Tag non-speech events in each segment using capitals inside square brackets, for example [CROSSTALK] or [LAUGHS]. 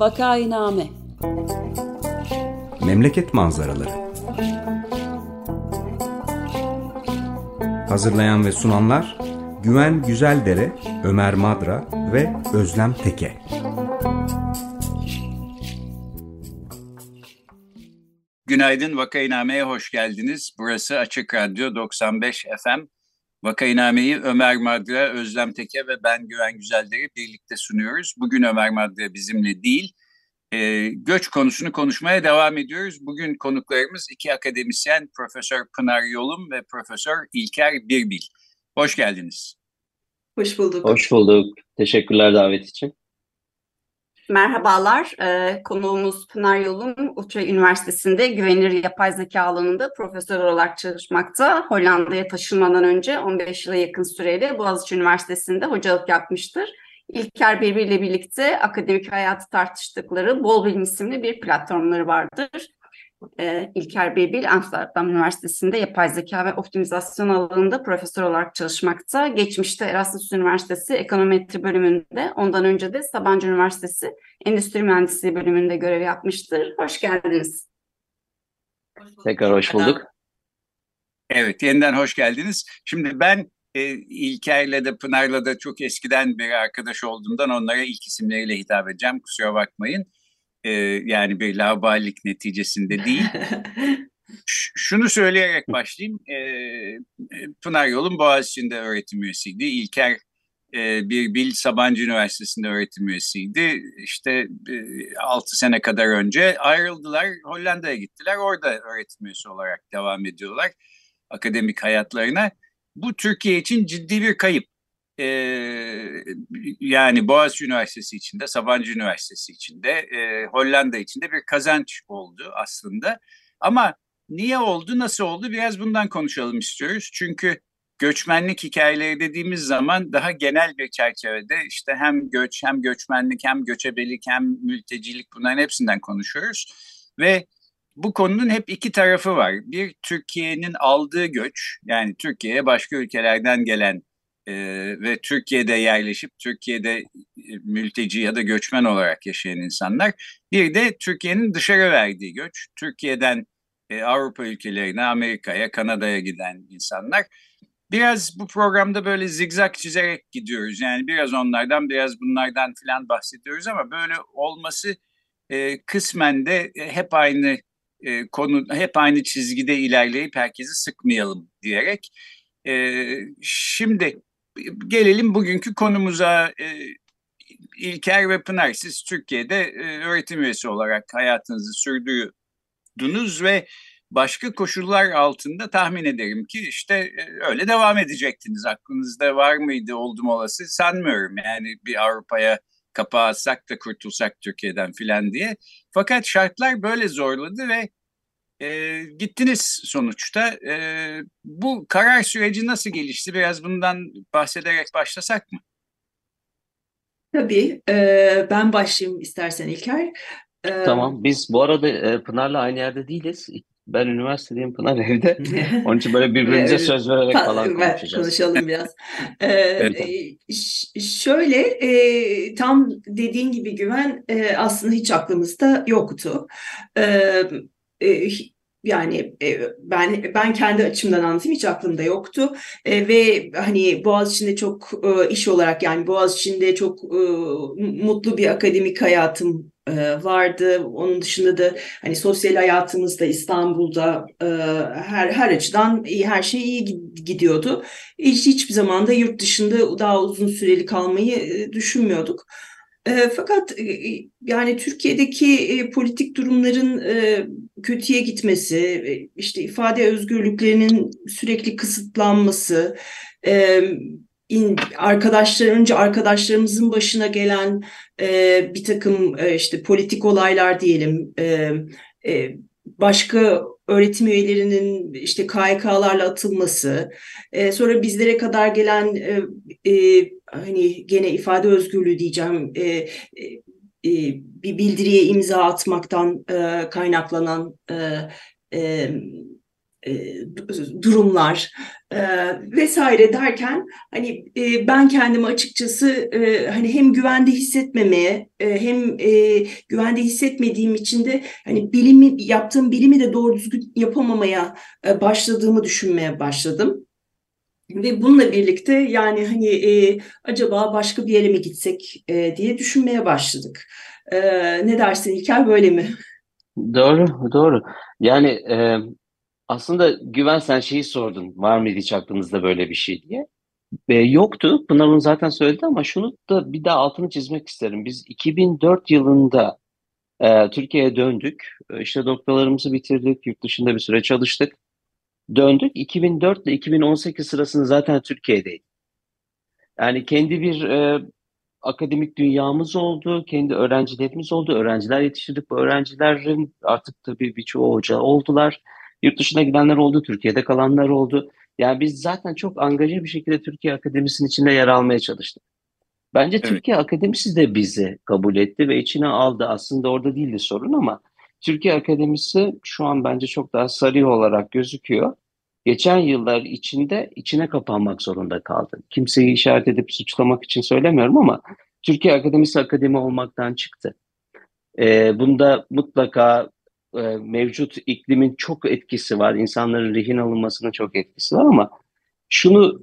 Vakainame Memleket manzaraları Hazırlayan ve sunanlar Güven Güzeldere, Ömer Madra ve Özlem Teke. Günaydın Vakainame'ye hoş geldiniz. Burası Açık Radyo 95 FM. Vakainame'yi Ömer Madra, Özlem Teke ve ben Güven Güzelleri birlikte sunuyoruz. Bugün Ömer Madra bizimle değil, e, göç konusunu konuşmaya devam ediyoruz. Bugün konuklarımız iki akademisyen, Profesör Pınar Yolum ve Profesör İlker Birbil. Hoş geldiniz. Hoş bulduk. Hoş bulduk. Teşekkürler davet için. Merhabalar, ee, konuğumuz Pınar Yolum, Utrecht Üniversitesi'nde güvenilir yapay zeka alanında profesör olarak çalışmakta. Hollanda'ya taşınmadan önce 15 yıla yakın süreyle Boğaziçi Üniversitesi'nde hocalık yapmıştır. İlker Birbir ile birlikte akademik hayatı tartıştıkları Bol Bilim isimli bir platformları vardır. Ee, İlker Birbil Amsterdam Üniversitesi'nde yapay zeka ve optimizasyon alanında profesör olarak çalışmakta. Geçmişte Erasmus Üniversitesi Ekonometri bölümünde, ondan önce de Sabancı Üniversitesi Endüstri Mühendisliği bölümünde görev yapmıştır. Hoş geldiniz. Tekrar hoş bulduk. Evet, yeniden hoş geldiniz. Şimdi ben e, İlker'le de Pınar'la da çok eskiden beri arkadaş olduğumdan onlara ilk isimleriyle hitap edeceğim. Kusura bakmayın. E, yani bir laubalilik neticesinde değil. [LAUGHS] Şunu söyleyerek başlayayım. E, Pınar Yol'un Boğaziçi'nde öğretim üyesiydi. İlker e, bir Bil Sabancı Üniversitesi'nde öğretim üyesiydi. İşte e, 6 sene kadar önce ayrıldılar. Hollanda'ya gittiler. Orada öğretim üyesi olarak devam ediyorlar akademik hayatlarına. Bu Türkiye için ciddi bir kayıp. Ee, yani Boğaziçi Üniversitesi içinde, Sabancı Üniversitesi içinde, e, Hollanda içinde bir kazanç oldu aslında. Ama niye oldu, nasıl oldu biraz bundan konuşalım istiyoruz. Çünkü göçmenlik hikayeleri dediğimiz zaman daha genel bir çerçevede işte hem göç, hem göçmenlik, hem göçebelik, hem mültecilik bunların hepsinden konuşuyoruz. Ve bu konunun hep iki tarafı var. Bir Türkiye'nin aldığı göç yani Türkiye'ye başka ülkelerden gelen e, ve Türkiye'de yerleşip Türkiye'de e, mülteci ya da göçmen olarak yaşayan insanlar. Bir de Türkiye'nin dışarı verdiği göç. Türkiye'den e, Avrupa ülkelerine, Amerika'ya, Kanada'ya giden insanlar. Biraz bu programda böyle zigzag çizerek gidiyoruz. Yani biraz onlardan biraz bunlardan filan bahsediyoruz ama böyle olması e, kısmen de hep aynı e, konu hep aynı çizgide ilerleyip herkesi sıkmayalım diyerek. E, şimdi gelelim bugünkü konumuza. E, İlker ve Pınar siz Türkiye'de e, öğretim üyesi olarak hayatınızı sürdürdünüz ve başka koşullar altında tahmin ederim ki işte e, öyle devam edecektiniz. Aklınızda var mıydı oldum olası sanmıyorum. Yani bir Avrupa'ya kapağı atsak da kurtulsak Türkiye'den filan diye. Fakat şartlar böyle zorladı ve e, gittiniz sonuçta. E, bu karar süreci nasıl gelişti? Biraz bundan bahsederek başlasak mı? Tabii. E, ben başlayayım istersen İlker. E, tamam. Biz bu arada e, Pınar'la aynı yerde değiliz. Ben üniversitedeyim, Pınar evde. [LAUGHS] Onun için böyle birbirimize söz vererek falan konuşacağız. Konuşalım biraz. [LAUGHS] Ee, evet. Şöyle, e, tam dediğin gibi güven e, aslında hiç aklımızda yoktu. E, e, yani e, ben ben kendi açımdan anlatayım hiç aklımda yoktu e, ve hani Boğaziçi'nde çok e, iş olarak yani Boğaziçi'nde çok e, mutlu bir akademik hayatım vardı. Onun dışında da hani sosyal hayatımızda İstanbul'da her her açıdan her şey iyi gidiyordu. Hiç hiçbir zaman da yurt dışında daha uzun süreli kalmayı düşünmüyorduk. Fakat yani Türkiye'deki politik durumların kötüye gitmesi, işte ifade özgürlüklerinin sürekli kısıtlanması, arkadaşlar önce arkadaşlarımızın başına gelen bir takım işte politik olaylar diyelim, başka öğretim üyelerinin işte KYK'larla atılması, sonra bizlere kadar gelen hani gene ifade özgürlüğü diyeceğim e, e, e bir bildiriye imza atmaktan e, kaynaklanan e, e, e, durumlar e, vesaire derken hani e, ben kendimi açıkçası e, hani hem güvende hissetmemeye e, hem e, güvende hissetmediğim için de hani bilimi yaptığım bilimi de doğru düzgün yapamamaya e, başladığımı düşünmeye başladım. Ve bununla birlikte yani hani e, acaba başka bir yere mi gitsek e, diye düşünmeye başladık. E, ne dersin İlker böyle mi? Doğru, doğru. Yani e, aslında Güven sen şeyi sordun. Var mıydı hiç aklınızda böyle bir şey diye. E, yoktu. Pınar onu zaten söyledi ama şunu da bir daha altını çizmek isterim. Biz 2004 yılında e, Türkiye'ye döndük. E, işte doktorlarımızı bitirdik. Yurt dışında bir süre çalıştık. Döndük. 2004 ile 2018 sırasında zaten Türkiye'deydik. Yani kendi bir e, akademik dünyamız oldu, kendi öğrencilerimiz oldu, öğrenciler yetiştirdik. Bu öğrencilerin artık tabii birçoğu hoca oldular. Yurt dışına gidenler oldu, Türkiye'de kalanlar oldu. Yani biz zaten çok angaje bir şekilde Türkiye Akademisi'nin içinde yer almaya çalıştık. Bence evet. Türkiye Akademisi de bizi kabul etti ve içine aldı. Aslında orada değildi sorun ama Türkiye Akademisi şu an bence çok daha sarı olarak gözüküyor. Geçen yıllar içinde içine kapanmak zorunda kaldı. Kimseyi işaret edip suçlamak için söylemiyorum ama Türkiye Akademisi akademi olmaktan çıktı. Ee, bunda mutlaka e, mevcut iklimin çok etkisi var. İnsanların rehin alınmasının çok etkisi var ama şunu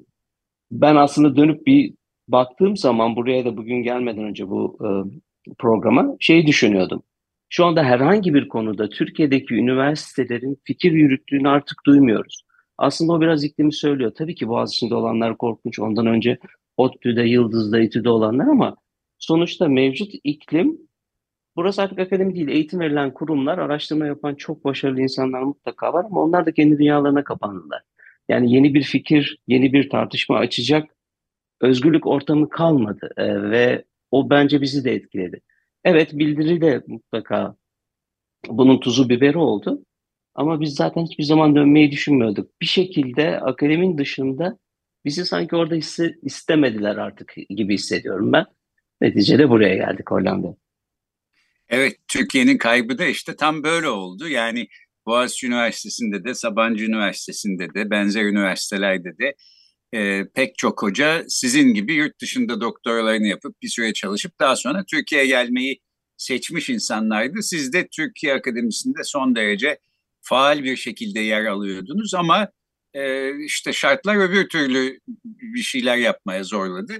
ben aslında dönüp bir baktığım zaman buraya da bugün gelmeden önce bu e, programa şeyi düşünüyordum. Şu anda herhangi bir konuda Türkiye'deki üniversitelerin fikir yürüttüğünü artık duymuyoruz. Aslında o biraz iklimi söylüyor. Tabii ki Boğaziçi'nde olanlar korkunç. Ondan önce ODTÜ'de, Yıldız'da, İTÜ'de olanlar ama sonuçta mevcut iklim Burası artık akademi değil, eğitim verilen kurumlar, araştırma yapan çok başarılı insanlar mutlaka var ama onlar da kendi dünyalarına kapandılar. Yani yeni bir fikir, yeni bir tartışma açacak özgürlük ortamı kalmadı ee, ve o bence bizi de etkiledi. Evet bildiri de mutlaka bunun tuzu biberi oldu ama biz zaten hiçbir zaman dönmeyi düşünmüyorduk. Bir şekilde akademin dışında bizi sanki orada hisse, istemediler artık gibi hissediyorum ben. Neticede buraya geldik Hollanda. Evet, Türkiye'nin kaybı da işte tam böyle oldu. Yani Boğaziçi Üniversitesi'nde de, Sabancı Üniversitesi'nde de, benzer üniversitelerde de e, pek çok hoca sizin gibi yurt dışında doktoralarını yapıp bir süre çalışıp daha sonra Türkiye'ye gelmeyi seçmiş insanlardı. Siz de Türkiye Akademisi'nde son derece faal bir şekilde yer alıyordunuz ama e, işte şartlar öbür türlü bir şeyler yapmaya zorladı.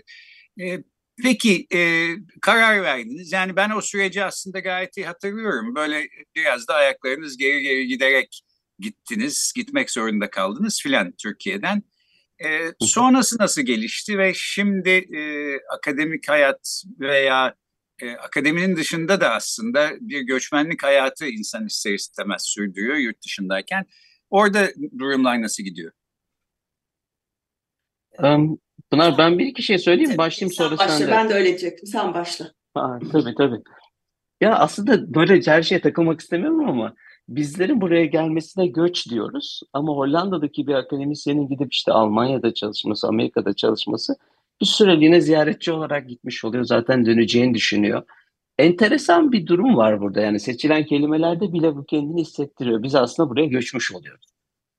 E, Peki e, karar verdiniz. Yani ben o süreci aslında gayet iyi hatırlıyorum. Böyle biraz da ayaklarınız geri geri giderek gittiniz, gitmek zorunda kaldınız filan Türkiye'den. E, sonrası nasıl gelişti ve şimdi e, akademik hayat veya e, akademinin dışında da aslında bir göçmenlik hayatı insan ister istemez sürdürüyor yurt dışındayken. Orada durumlar nasıl gidiyor? Um, Pınar ben bir iki şey söyleyeyim mi? Başlayayım sen sonra başla, sen de. Ben de öyle diyecektim. Sen başla. Ha, tabii tabii. Ya aslında böyle her şeye takılmak istemiyorum ama bizlerin buraya gelmesine göç diyoruz. Ama Hollanda'daki bir akademisyenin gidip işte Almanya'da çalışması, Amerika'da çalışması bir süreliğine ziyaretçi olarak gitmiş oluyor. Zaten döneceğini düşünüyor. Enteresan bir durum var burada. Yani seçilen kelimelerde bile bu kendini hissettiriyor. Biz aslında buraya göçmüş oluyoruz.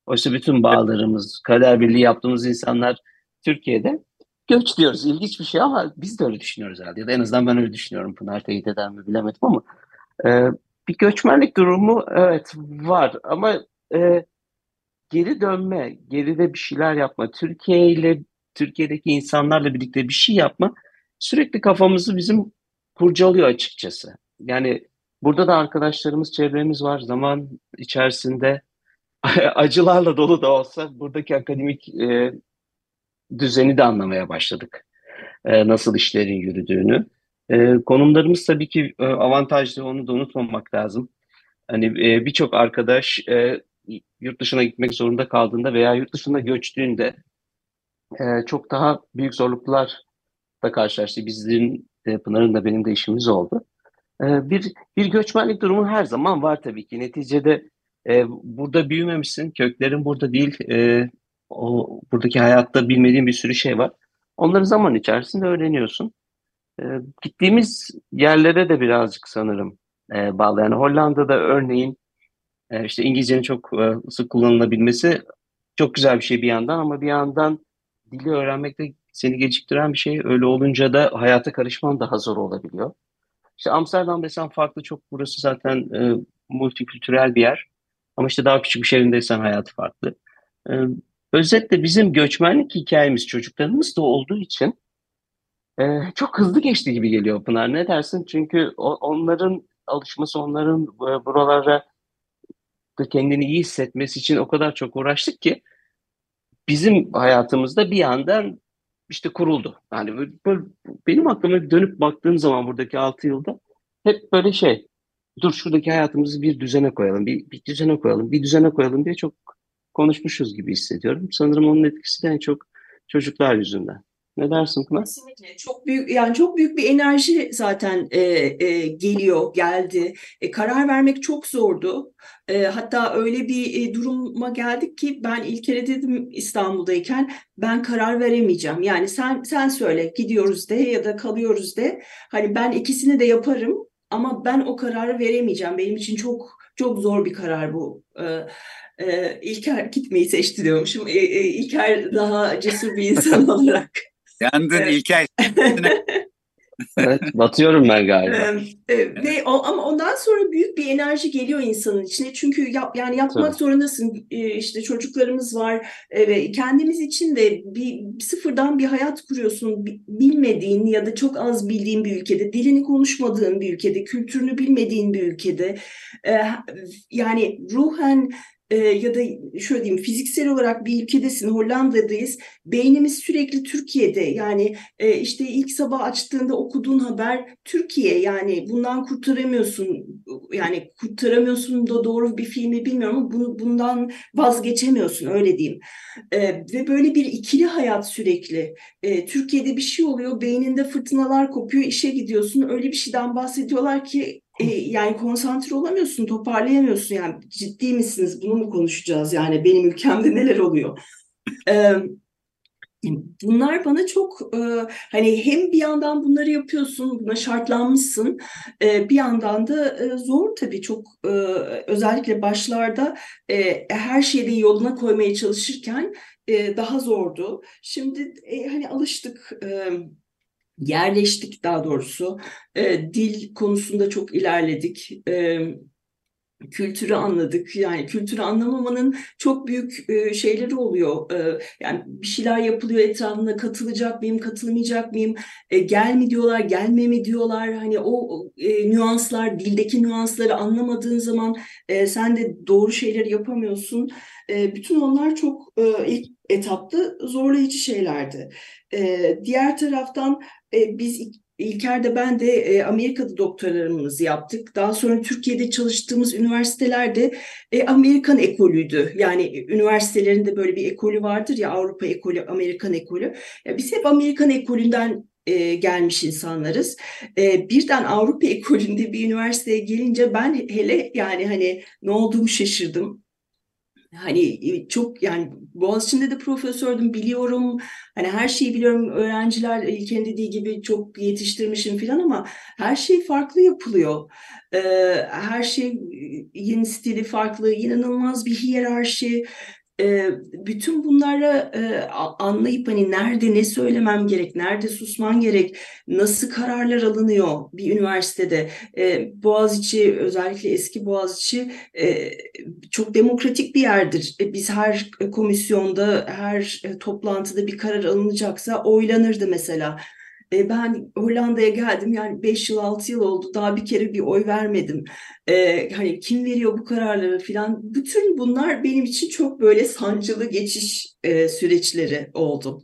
Oysa bütün bağlarımız, kader birliği yaptığımız insanlar Türkiye'de göç diyoruz. İlginç bir şey ama biz de öyle düşünüyoruz herhalde. Ya da en azından ben öyle düşünüyorum. Pınar teyit eder mi bilemedim ama e, bir göçmenlik durumu evet var ama e, geri dönme, geride bir şeyler yapma, Türkiye ile Türkiye'deki insanlarla birlikte bir şey yapma sürekli kafamızı bizim kurcalıyor açıkçası. Yani burada da arkadaşlarımız, çevremiz var. Zaman içerisinde [LAUGHS] acılarla dolu da olsa buradaki akademik e, düzeni de anlamaya başladık. E, nasıl işlerin yürüdüğünü. E, konumlarımız tabii ki e, avantajlı, onu da unutmamak lazım. Hani e, birçok arkadaş e, yurt dışına gitmek zorunda kaldığında veya yurt dışına göçtüğünde e, çok daha büyük zorluklar da karşılaştı. Bizlerin, de, Pınar'ın da benim de işimiz oldu. E, bir, bir göçmenlik durumu her zaman var tabii ki. Neticede e, burada büyümemişsin, köklerin burada değil, e, o buradaki hayatta bilmediğin bir sürü şey var. Onları zaman içerisinde öğreniyorsun. E, gittiğimiz yerlere de birazcık sanırım e, bağlı. Yani Hollanda'da örneğin e, işte İngilizcenin çok e, sık kullanılabilmesi çok güzel bir şey bir yandan ama bir yandan dili öğrenmekte seni geciktiren bir şey. Öyle olunca da hayata karışman daha zor olabiliyor. İşte Amsterdam desen farklı çok burası zaten e, multikültürel bir yer. Ama işte daha küçük bir şehrindeysen hayatı farklı. E, özetle bizim göçmenlik hikayemiz çocuklarımız da olduğu için e, çok hızlı geçti gibi geliyor Pınar. Ne dersin? Çünkü o, onların alışması, onların e, buralara kendini iyi hissetmesi için o kadar çok uğraştık ki bizim hayatımızda bir yandan işte kuruldu. Yani böyle, böyle benim aklıma dönüp baktığım zaman buradaki 6 yılda hep böyle şey dur şuradaki hayatımızı bir düzene koyalım, bir, bir düzene koyalım, bir düzene koyalım diye çok konuşmuşuz gibi hissediyorum. Sanırım onun etkisi de en çok çocuklar yüzünden. Ne dersin Pınar? Kesinlikle. Çok büyük yani çok büyük bir enerji zaten e, e, geliyor, geldi. E, karar vermek çok zordu. E, hatta öyle bir e, duruma geldik ki ben ilk kere dedim İstanbul'dayken ben karar veremeyeceğim. Yani sen sen söyle gidiyoruz de ya da kalıyoruz de. Hani ben ikisini de yaparım ama ben o kararı veremeyeceğim. Benim için çok çok zor bir karar bu. E, e, İlker gitmeyi seçti diyormuşum. E, e, İlker daha cesur bir insan [LAUGHS] olarak Yandın evet. İlker. [LAUGHS] evet, batıyorum ben galiba. Ve o, ama ondan sonra büyük bir enerji geliyor insanın içine. Çünkü yap, yani yapmak Tabii. zorundasın. İşte çocuklarımız var ve kendimiz için de bir sıfırdan bir hayat kuruyorsun. Bilmediğin ya da çok az bildiğin bir ülkede, dilini konuşmadığın bir ülkede, kültürünü bilmediğin bir ülkede. Yani ruhen e, ya da şöyle diyeyim fiziksel olarak bir ülkedesin Hollanda'dayız. Beynimiz sürekli Türkiye'de. Yani e, işte ilk sabah açtığında okuduğun haber Türkiye. Yani bundan kurtaramıyorsun yani kurtaramıyorsun da doğru bir filmi bilmiyorum ama bunu, bundan vazgeçemiyorsun öyle diyeyim. E, ve böyle bir ikili hayat sürekli. E, Türkiye'de bir şey oluyor beyninde fırtınalar kopuyor işe gidiyorsun. Öyle bir şeyden bahsediyorlar ki e, yani konsantre olamıyorsun, toparlayamıyorsun. Yani ciddi misiniz? Bunu mu konuşacağız? Yani benim ülkemde neler oluyor? E, bunlar bana çok e, hani hem bir yandan bunları yapıyorsun, buna şartlanmışsın. E, bir yandan da e, zor tabii çok e, özellikle başlarda e, her şeyi yoluna koymaya çalışırken e, daha zordu. Şimdi e, hani alıştık. E, yerleştik daha doğrusu. E, dil konusunda çok ilerledik. E, kültürü anladık. Yani kültürü anlamamanın çok büyük e, şeyleri oluyor. E, yani bir şeyler yapılıyor etrafında katılacak mıyım, katılmayacak mıyım? E, gel mi diyorlar, gelme mi diyorlar? Hani o e, nüanslar, dildeki nüansları anlamadığın zaman e, sen de doğru şeyleri yapamıyorsun. E, bütün onlar çok e, ilk etapta zorlayıcı şeylerdi. E, diğer taraftan e, biz İlker'de ben de e, Amerika'da doktoralarımızı yaptık. Daha sonra Türkiye'de çalıştığımız üniversitelerde e, Amerikan ekolüydü. Yani üniversitelerinde böyle bir ekolü vardır ya Avrupa ekolü, Amerikan ekolü. Ya biz hep Amerikan ekolünden e, gelmiş insanlarız. E, birden Avrupa ekolünde bir üniversiteye gelince ben hele yani hani ne olduğumu şaşırdım hani çok yani Boğaziçi'nde de profesördüm biliyorum. Hani her şeyi biliyorum. Öğrenciler İlker'in dediği gibi çok yetiştirmişim falan ama her şey farklı yapılıyor. Ee, her şey yeni stili farklı inanılmaz bir hiyerarşi e, bütün bunları e, anlayıp hani nerede ne söylemem gerek, nerede susman gerek, nasıl kararlar alınıyor bir üniversitede. E, Boğaziçi özellikle eski Boğaziçi e, çok demokratik bir yerdir. E, biz her komisyonda, her toplantıda bir karar alınacaksa oylanırdı mesela. E, ben Hollanda'ya geldim yani 5 yıl 6 yıl oldu daha bir kere bir oy vermedim. E, hani kim veriyor bu kararları filan. Bütün bunlar benim için çok böyle sancılı geçiş e, süreçleri oldu.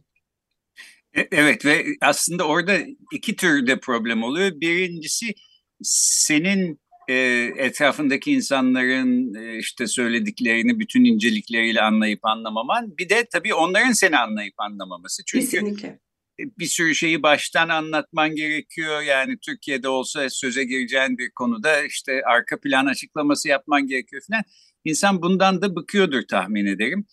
E, evet ve aslında orada iki türde problem oluyor. Birincisi senin e, etrafındaki insanların e, işte söylediklerini bütün incelikleriyle anlayıp anlamaman. Bir de tabii onların seni anlayıp anlamaması. Çünkü Kesinlikle bir sürü şeyi baştan anlatman gerekiyor. Yani Türkiye'de olsa söze gireceğin bir konuda işte arka plan açıklaması yapman gerekiyor falan. İnsan bundan da bıkıyordur tahmin ederim.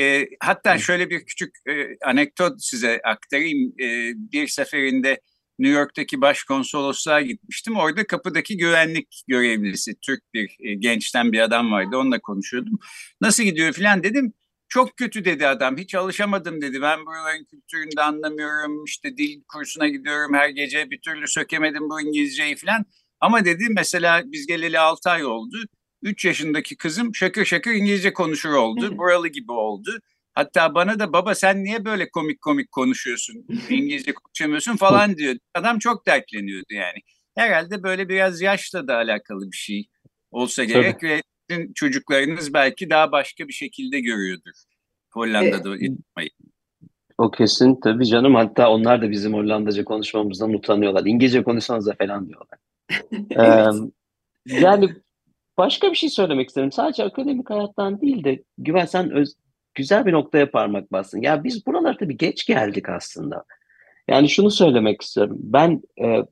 E, hatta şöyle bir küçük e, anekdot size aktarayım. E, bir seferinde New York'taki başkonsolosluğa gitmiştim. Orada kapıdaki güvenlik görevlisi Türk bir e, gençten bir adam vardı. Onunla konuşuyordum. Nasıl gidiyor falan dedim. Çok kötü dedi adam. Hiç alışamadım dedi. Ben buraların kültürünü de anlamıyorum. İşte dil kursuna gidiyorum her gece. Bir türlü sökemedim bu İngilizceyi falan. Ama dedi mesela biz geleli 6 ay oldu. 3 yaşındaki kızım şakır şakır İngilizce konuşur oldu. Buralı gibi oldu. Hatta bana da baba sen niye böyle komik komik konuşuyorsun? [LAUGHS] İngilizce konuşamıyorsun falan diyor. Adam çok dertleniyordu yani. Herhalde böyle biraz yaşla da alakalı bir şey olsa gerek Tabii. ve sizin çocuklarınız belki daha başka bir şekilde görüyordur. Hollanda'da e, O kesin tabii canım. Hatta onlar da bizim Hollandaca konuşmamızdan utanıyorlar. İngilizce konuşsanız da falan diyorlar. [LAUGHS] ee, yani başka bir şey söylemek isterim. Sadece akademik hayattan değil de Güven sen öz, güzel bir noktaya parmak bastın. Ya biz buralara tabii geç geldik aslında. Yani şunu söylemek istiyorum. Ben e,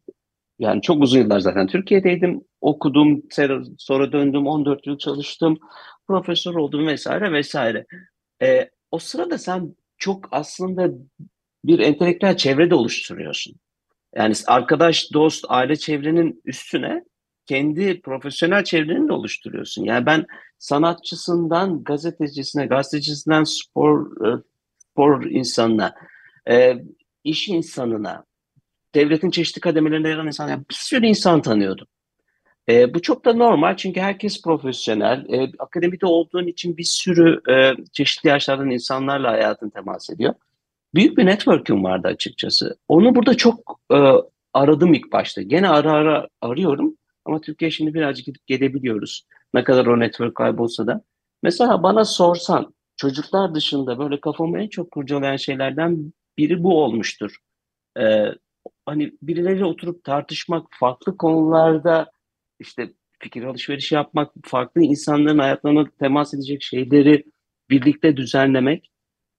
yani çok uzun yıllar zaten Türkiye'deydim. Okudum, sonra döndüm, 14 yıl çalıştım. Profesör oldum vesaire vesaire. E, o sırada sen çok aslında bir entelektüel çevre de oluşturuyorsun. Yani arkadaş, dost, aile çevrenin üstüne kendi profesyonel çevreni de oluşturuyorsun. Yani ben sanatçısından gazetecisine, gazetecisinden spor e, spor insanına, e, iş insanına, devletin çeşitli kademelerinde yer alan insan, bir sürü insan tanıyordum. E, bu çok da normal çünkü herkes profesyonel. E, akademide olduğun için bir sürü e, çeşitli yaşlardan insanlarla hayatın temas ediyor. Büyük bir network'üm vardı açıkçası. Onu burada çok e, aradım ilk başta. Gene ara ara arıyorum ama Türkiye şimdi birazcık gidip gelebiliyoruz. Ne kadar o network kaybolsa da. Mesela bana sorsan çocuklar dışında böyle kafamı en çok kurcalayan şeylerden biri bu olmuştur. Ee, hani birileriyle oturup tartışmak, farklı konularda işte fikir alışverişi yapmak, farklı insanların hayatlarına temas edecek şeyleri birlikte düzenlemek.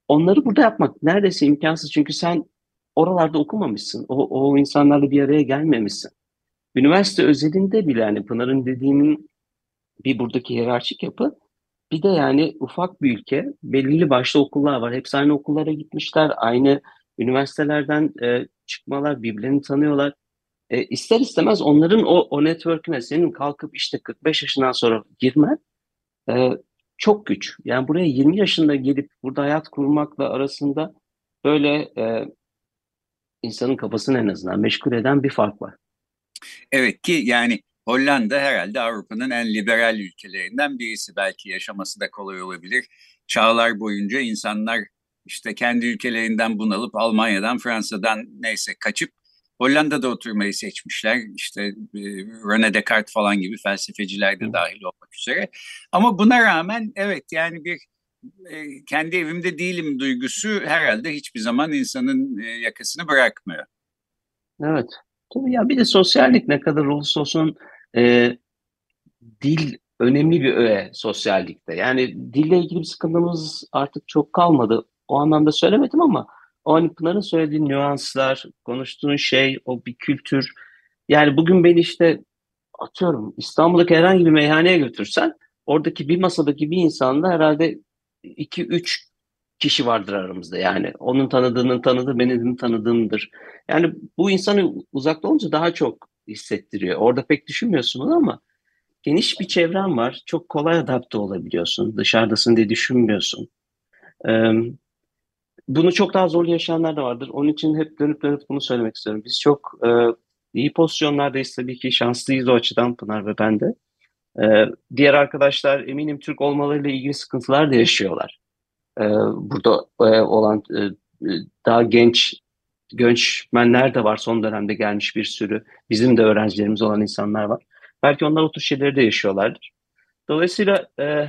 Onları burada yapmak neredeyse imkansız. Çünkü sen oralarda okumamışsın. O, o insanlarla bir araya gelmemişsin. Üniversite özelinde bile yani Pınar'ın dediğinin bir buradaki hiyerarşik yapı bir de yani ufak bir ülke belirli başlı okullar var. Hepsi aynı okullara gitmişler. Aynı üniversitelerden e, çıkmalar birbirlerini tanıyorlar. E, ister istemez onların o, o network'üne senin kalkıp işte 45 yaşından sonra girmen e, çok güç. Yani buraya 20 yaşında gelip burada hayat kurmakla arasında böyle e, insanın kafasını en azından meşgul eden bir fark var. Evet ki yani Hollanda herhalde Avrupa'nın en liberal ülkelerinden birisi. Belki yaşaması da kolay olabilir. Çağlar boyunca insanlar işte kendi ülkelerinden bunalıp Almanya'dan, Fransa'dan neyse kaçıp Hollanda'da oturmayı seçmişler. İşte e, René Descartes falan gibi felsefeciler de dahil olmak üzere. Ama buna rağmen evet yani bir e, kendi evimde değilim duygusu herhalde hiçbir zaman insanın e, yakasını bırakmıyor. Evet. Tabii ya bir de sosyallik ne kadar olursa olsun e, dil önemli bir öğe sosyallikte. Yani dille ilgili bir sıkıntımız artık çok kalmadı. O anlamda söylemedim ama o hani Pınar'ın söylediği nüanslar, konuştuğun şey, o bir kültür. Yani bugün beni işte atıyorum İstanbul'daki herhangi bir meyhaneye götürsen oradaki bir masadaki bir insanda herhalde iki üç kişi vardır aramızda yani. Onun tanıdığının tanıdığı benim tanıdığımdır. Yani bu insanı uzakta olunca daha çok hissettiriyor. Orada pek düşünmüyorsun onu ama geniş bir çevren var. Çok kolay adapte olabiliyorsun. Dışarıdasın diye düşünmüyorsun. Bunu çok daha zor yaşayanlar da vardır. Onun için hep dönüp dönüp bunu söylemek istiyorum. Biz çok e, iyi pozisyonlardayız tabii ki. Şanslıyız o açıdan Pınar ve ben de. Ee, diğer arkadaşlar eminim Türk olmalarıyla ilgili sıkıntılar da yaşıyorlar. Ee, burada e, olan e, daha genç göçmenler de var son dönemde gelmiş bir sürü. Bizim de öğrencilerimiz olan insanlar var. Belki onlar o tür şeyleri de yaşıyorlardır. Dolayısıyla e,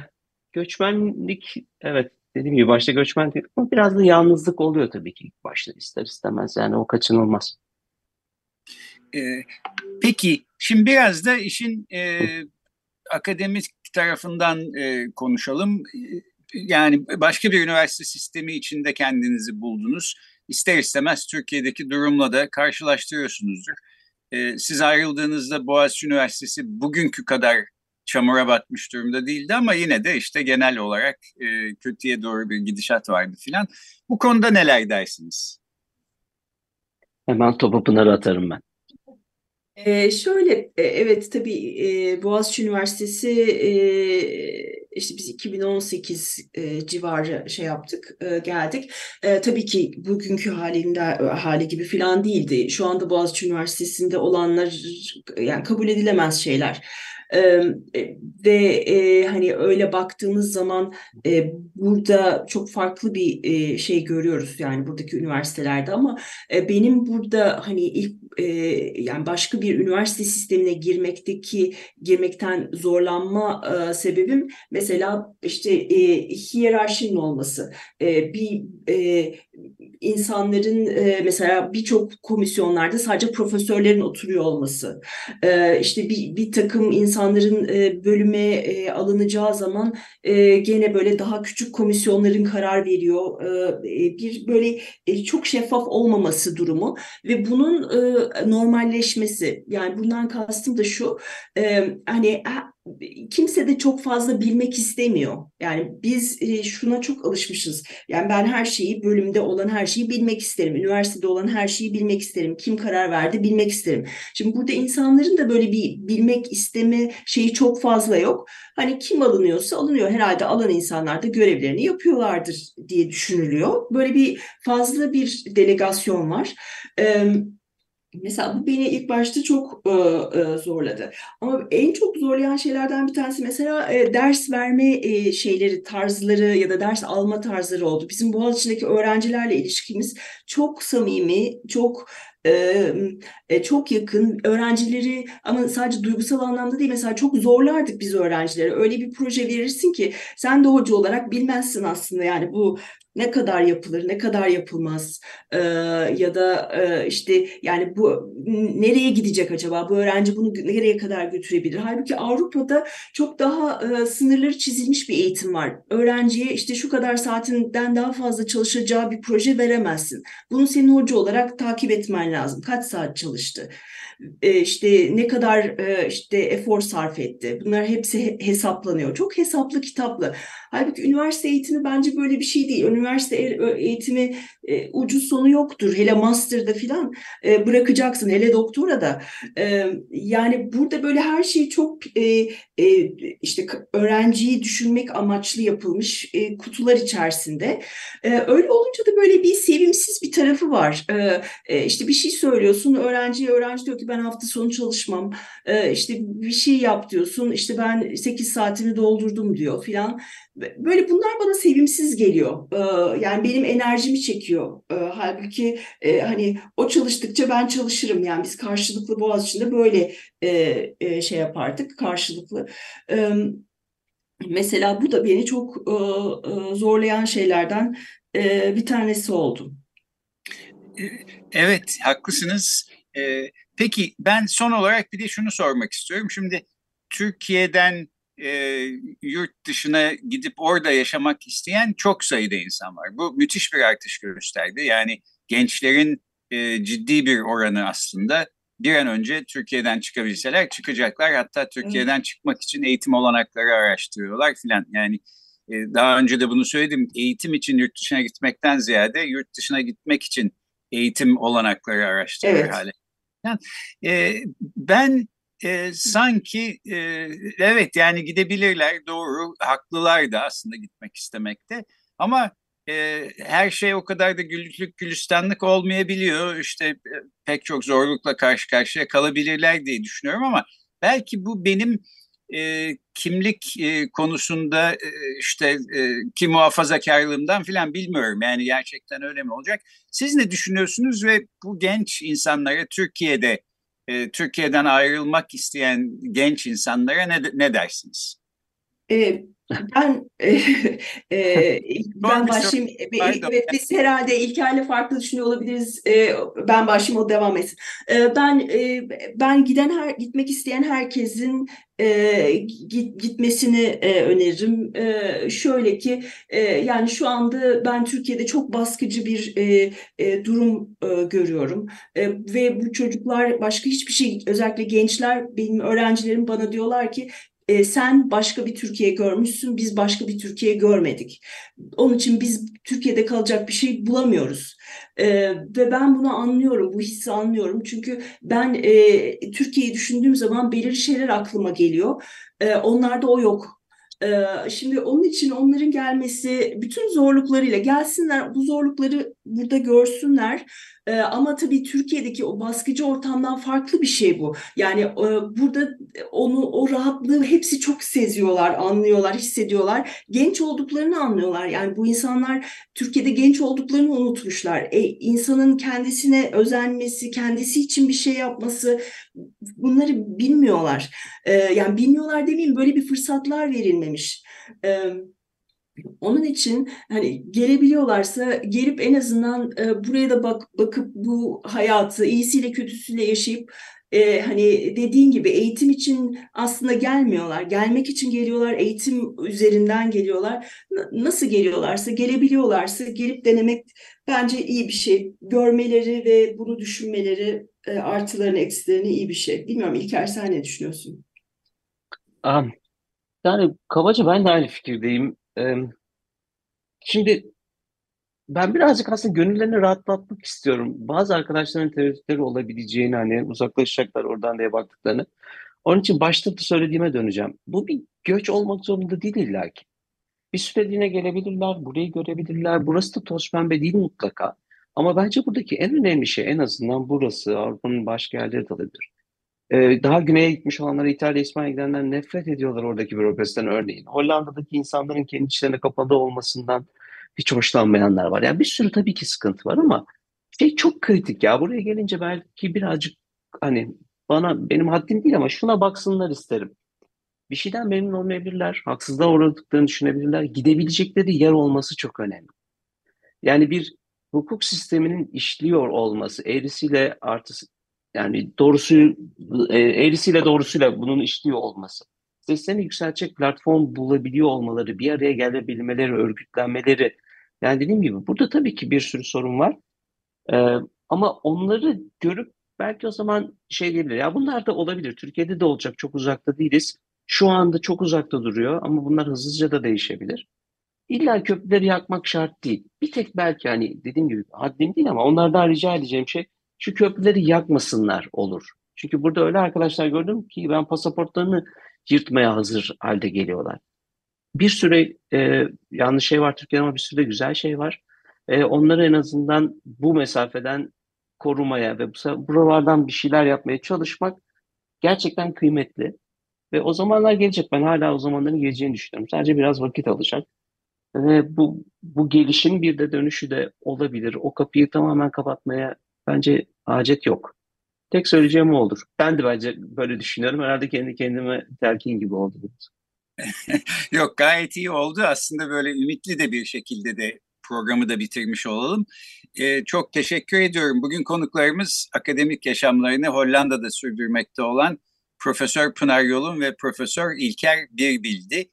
göçmenlik evet dediğim gibi başta göçmen dedik ama biraz da yalnızlık oluyor tabii ki ilk başta ister istemez yani o kaçınılmaz. Ee, peki şimdi biraz da işin e, akademik tarafından e, konuşalım. Yani başka bir üniversite sistemi içinde kendinizi buldunuz ister istemez Türkiye'deki durumla da karşılaştırıyorsunuzdur. E, siz ayrıldığınızda Boğaziçi Üniversitesi bugünkü kadar çamura batmış durumda değildi ama yine de işte genel olarak e, kötüye doğru bir gidişat vardı filan. Bu konuda neler dersiniz? Hemen topu Pınar'a atarım ben. Ee, şöyle, e, evet tabii e, Boğaziçi Üniversitesi e, işte biz 2018 e, civarı şey yaptık, e, geldik. E, tabii ki bugünkü halinde hali gibi falan değildi. Şu anda Boğaziçi Üniversitesi'nde olanlar yani kabul edilemez şeyler. E, ve e, hani öyle baktığımız zaman e, burada çok farklı bir e, şey görüyoruz yani buradaki üniversitelerde ama e, benim burada hani ilk e, yani başka bir üniversite sistemine girmekteki girmekten zorlanma e, sebebim mesela işte e, hiyerarşinin olması. E, bir e, insanların e, mesela birçok komisyonlarda sadece profesörlerin oturuyor olması. E, işte bir, bir takım insanların e, bölüme e, alınacağı zaman e, gene böyle daha küçük komisyonların karar veriyor. E, bir böyle e, çok şeffaf olmaması durumu ve bunun e, normalleşmesi yani bundan kastım da şu e, hani kimse de çok fazla bilmek istemiyor. Yani biz e, şuna çok alışmışız. Yani ben her şeyi bölümde olan her şeyi bilmek isterim. Üniversitede olan her şeyi bilmek isterim. Kim karar verdi bilmek isterim. Şimdi burada insanların da böyle bir bilmek isteme şeyi çok fazla yok. Hani kim alınıyorsa alınıyor. Herhalde alan insanlar da görevlerini yapıyorlardır diye düşünülüyor. Böyle bir fazla bir delegasyon var. Evet Mesela bu beni ilk başta çok e, e, zorladı. Ama en çok zorlayan şeylerden bir tanesi mesela e, ders verme e, şeyleri, tarzları ya da ders alma tarzları oldu. Bizim Boğaziçi'ndeki öğrencilerle ilişkimiz çok samimi, çok e, çok yakın öğrencileri ama sadece duygusal anlamda değil mesela çok zorlardık biz öğrencileri. Öyle bir proje verirsin ki sen de hoca olarak bilmezsin aslında yani bu ne kadar yapılır, ne kadar yapılmaz e, ya da e, işte yani bu nereye gidecek acaba? Bu öğrenci bunu nereye kadar götürebilir? Halbuki Avrupa'da çok daha e, sınırları çizilmiş bir eğitim var. Öğrenciye işte şu kadar saatinden daha fazla çalışacağı bir proje veremezsin. Bunu senin hoca olarak takip etmen lazım. Kaç saat çalıştı? e, işte ne kadar işte efor sarf etti. Bunlar hepsi hesaplanıyor. Çok hesaplı kitaplı. Halbuki üniversite eğitimi bence böyle bir şey değil. Üniversite eğitimi e, ucuz sonu yoktur. Hele master'da filan e, bırakacaksın. Hele doktora da. E, yani burada böyle her şey çok e, e, işte öğrenciyi düşünmek amaçlı yapılmış e, kutular içerisinde. E, öyle olunca da böyle bir sevimsiz bir tarafı var. E, e, işte bir şey söylüyorsun. Öğrenciye öğrenci diyor ki ben hafta sonu çalışmam. E, işte bir şey yap diyorsun. İşte ben 8 saatimi doldurdum diyor filan. Böyle bunlar bana sevimsiz geliyor. Ee, yani benim enerjimi çekiyor. Ee, halbuki e, hani o çalıştıkça ben çalışırım. Yani biz karşılıklı Boğaziçi'nde böyle e, e, şey yapardık karşılıklı. Mesela bu da beni çok zorlayan şeylerden bir tanesi oldu. Evet, haklısınız. Peki ben son olarak bir de şunu sormak istiyorum. Şimdi Türkiye'den e, yurt dışına gidip orada yaşamak isteyen çok sayıda insan var. Bu müthiş bir artış gösterdi. Yani gençlerin e, ciddi bir oranı aslında bir an önce Türkiye'den çıkabilseler çıkacaklar. Hatta Türkiye'den çıkmak için eğitim olanakları araştırıyorlar filan. Yani e, daha önce de bunu söyledim. Eğitim için yurt dışına gitmekten ziyade yurt dışına gitmek için eğitim olanakları araştırıyor evet. hale. Yani, e, ben e, sanki e, evet yani gidebilirler doğru haklılar da aslında gitmek istemekte. Ama e, her şey o kadar da güllük gülistanlık olmayabiliyor. İşte e, pek çok zorlukla karşı karşıya kalabilirler diye düşünüyorum ama belki bu benim e, kimlik e, konusunda e, işte e, ki muhafazakarlığımdan filan bilmiyorum. Yani gerçekten öyle mi olacak? Siz ne düşünüyorsunuz ve bu genç insanlara Türkiye'de Türkiye'den ayrılmak isteyen genç insanlara ne, ne dersiniz? E, ben [LAUGHS] e, e, ben başlayayım. Evet, biz herhalde İlker'le farklı düşünüyor olabiliriz. E, ben başlayayım o devam etsin. E, ben e, ben giden her gitmek isteyen herkesin e, git, gitmesini e, öneririm. E, şöyle ki e, yani şu anda ben Türkiye'de çok baskıcı bir e, e, durum e, görüyorum e, ve bu çocuklar başka hiçbir şey özellikle gençler benim öğrencilerim bana diyorlar ki e, sen başka bir Türkiye görmüşsün, biz başka bir Türkiye görmedik. Onun için biz Türkiye'de kalacak bir şey bulamıyoruz. E, ve ben bunu anlıyorum, bu hissi anlıyorum. Çünkü ben e, Türkiye'yi düşündüğüm zaman belirli şeyler aklıma geliyor. E, onlarda o yok. Ee, şimdi onun için onların gelmesi bütün zorluklarıyla gelsinler bu zorlukları burada görsünler ee, ama tabii Türkiye'deki o baskıcı ortamdan farklı bir şey bu. Yani e, burada onu o rahatlığı hepsi çok seziyorlar, anlıyorlar, hissediyorlar. Genç olduklarını anlıyorlar. Yani bu insanlar Türkiye'de genç olduklarını unutmuşlar. E, insanın kendisine özenmesi, kendisi için bir şey yapması bunları bilmiyorlar. E, yani bilmiyorlar demeyeyim böyle bir fırsatlar verilmemiş. Evet onun için hani gelebiliyorlarsa gelip en azından e, buraya da bak bakıp bu hayatı iyisiyle kötüsüyle yaşayıp e, hani dediğin gibi eğitim için aslında gelmiyorlar. Gelmek için geliyorlar, eğitim üzerinden geliyorlar. N- nasıl geliyorlarsa, gelebiliyorlarsa gelip denemek bence iyi bir şey. Görmeleri ve bunu düşünmeleri e, artılarını, eksilerini iyi bir şey. Bilmiyorum İlker sen ne düşünüyorsun? Um, yani kabaca ben de aynı fikirdeyim. Şimdi ben birazcık aslında gönüllerini rahatlatmak istiyorum. Bazı arkadaşların tereddütleri olabileceğini hani uzaklaşacaklar oradan diye baktıklarını. Onun için başta da söylediğime döneceğim. Bu bir göç olmak zorunda değil illa ki. Bir süreliğine gelebilirler, burayı görebilirler. Burası da toz pembe değil mutlaka. Ama bence buradaki en önemli şey en azından burası, Avrupa'nın başka yerleri de olabilir. Ee, daha güneye gitmiş olanlar İtalya, İspanya gidenler nefret ediyorlar oradaki bürokrasiden örneğin. Hollanda'daki insanların kendi içlerine kapalı olmasından hiç hoşlanmayanlar var. Yani bir sürü tabii ki sıkıntı var ama şey çok kritik ya. Buraya gelince belki birazcık hani bana benim haddim değil ama şuna baksınlar isterim. Bir şeyden memnun olmayabilirler, haksızlığa uğradıklarını düşünebilirler. Gidebilecekleri yer olması çok önemli. Yani bir hukuk sisteminin işliyor olması, eğrisiyle artısı yani doğrusu e, eğrisiyle doğrusuyla bunun işliyor olması. Seslerini yükseltecek platform bulabiliyor olmaları, bir araya gelebilmeleri, örgütlenmeleri. Yani dediğim gibi burada tabii ki bir sürü sorun var. Ee, ama onları görüp belki o zaman şey diyebilir. Ya bunlar da olabilir. Türkiye'de de olacak. Çok uzakta değiliz. Şu anda çok uzakta duruyor ama bunlar hızlıca da değişebilir. İlla köprüleri yakmak şart değil. Bir tek belki hani dediğim gibi haddim değil ama onlardan rica edeceğim şey şu köprüleri yakmasınlar olur. Çünkü burada öyle arkadaşlar gördüm ki ben pasaportlarını yırtmaya hazır halde geliyorlar. Bir süre e, yanlış şey var Türkiye'de ama bir sürü de güzel şey var. E, onları en azından bu mesafeden korumaya ve bu buralardan bir şeyler yapmaya çalışmak gerçekten kıymetli. Ve o zamanlar gelecek. Ben hala o zamanların geleceğini düşünüyorum. Sadece biraz vakit alacak. Ve bu, bu gelişin bir de dönüşü de olabilir. O kapıyı tamamen kapatmaya bence hacet yok. Tek söyleyeceğim o olur. Ben de bence böyle düşünüyorum. Herhalde kendi kendime telkin gibi oldu. [LAUGHS] Yok gayet iyi oldu. Aslında böyle ümitli de bir şekilde de programı da bitirmiş olalım. Ee, çok teşekkür ediyorum. Bugün konuklarımız akademik yaşamlarını Hollanda'da sürdürmekte olan Profesör Pınar Yolun ve Profesör İlker Birbildi.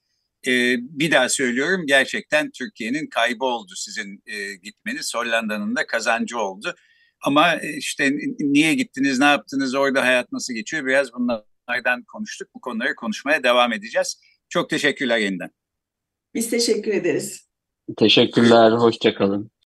Ee, bir daha söylüyorum gerçekten Türkiye'nin kaybı oldu sizin e, gitmeniz. Hollanda'nın da kazancı oldu. Ama e, işte niye gittiniz, ne yaptınız, orada hayat nasıl geçiyor biraz bunlardan konuştuk. Bu konuları konuşmaya devam edeceğiz. Çok teşekkürler yeniden. Biz teşekkür ederiz. Teşekkürler, hoşçakalın.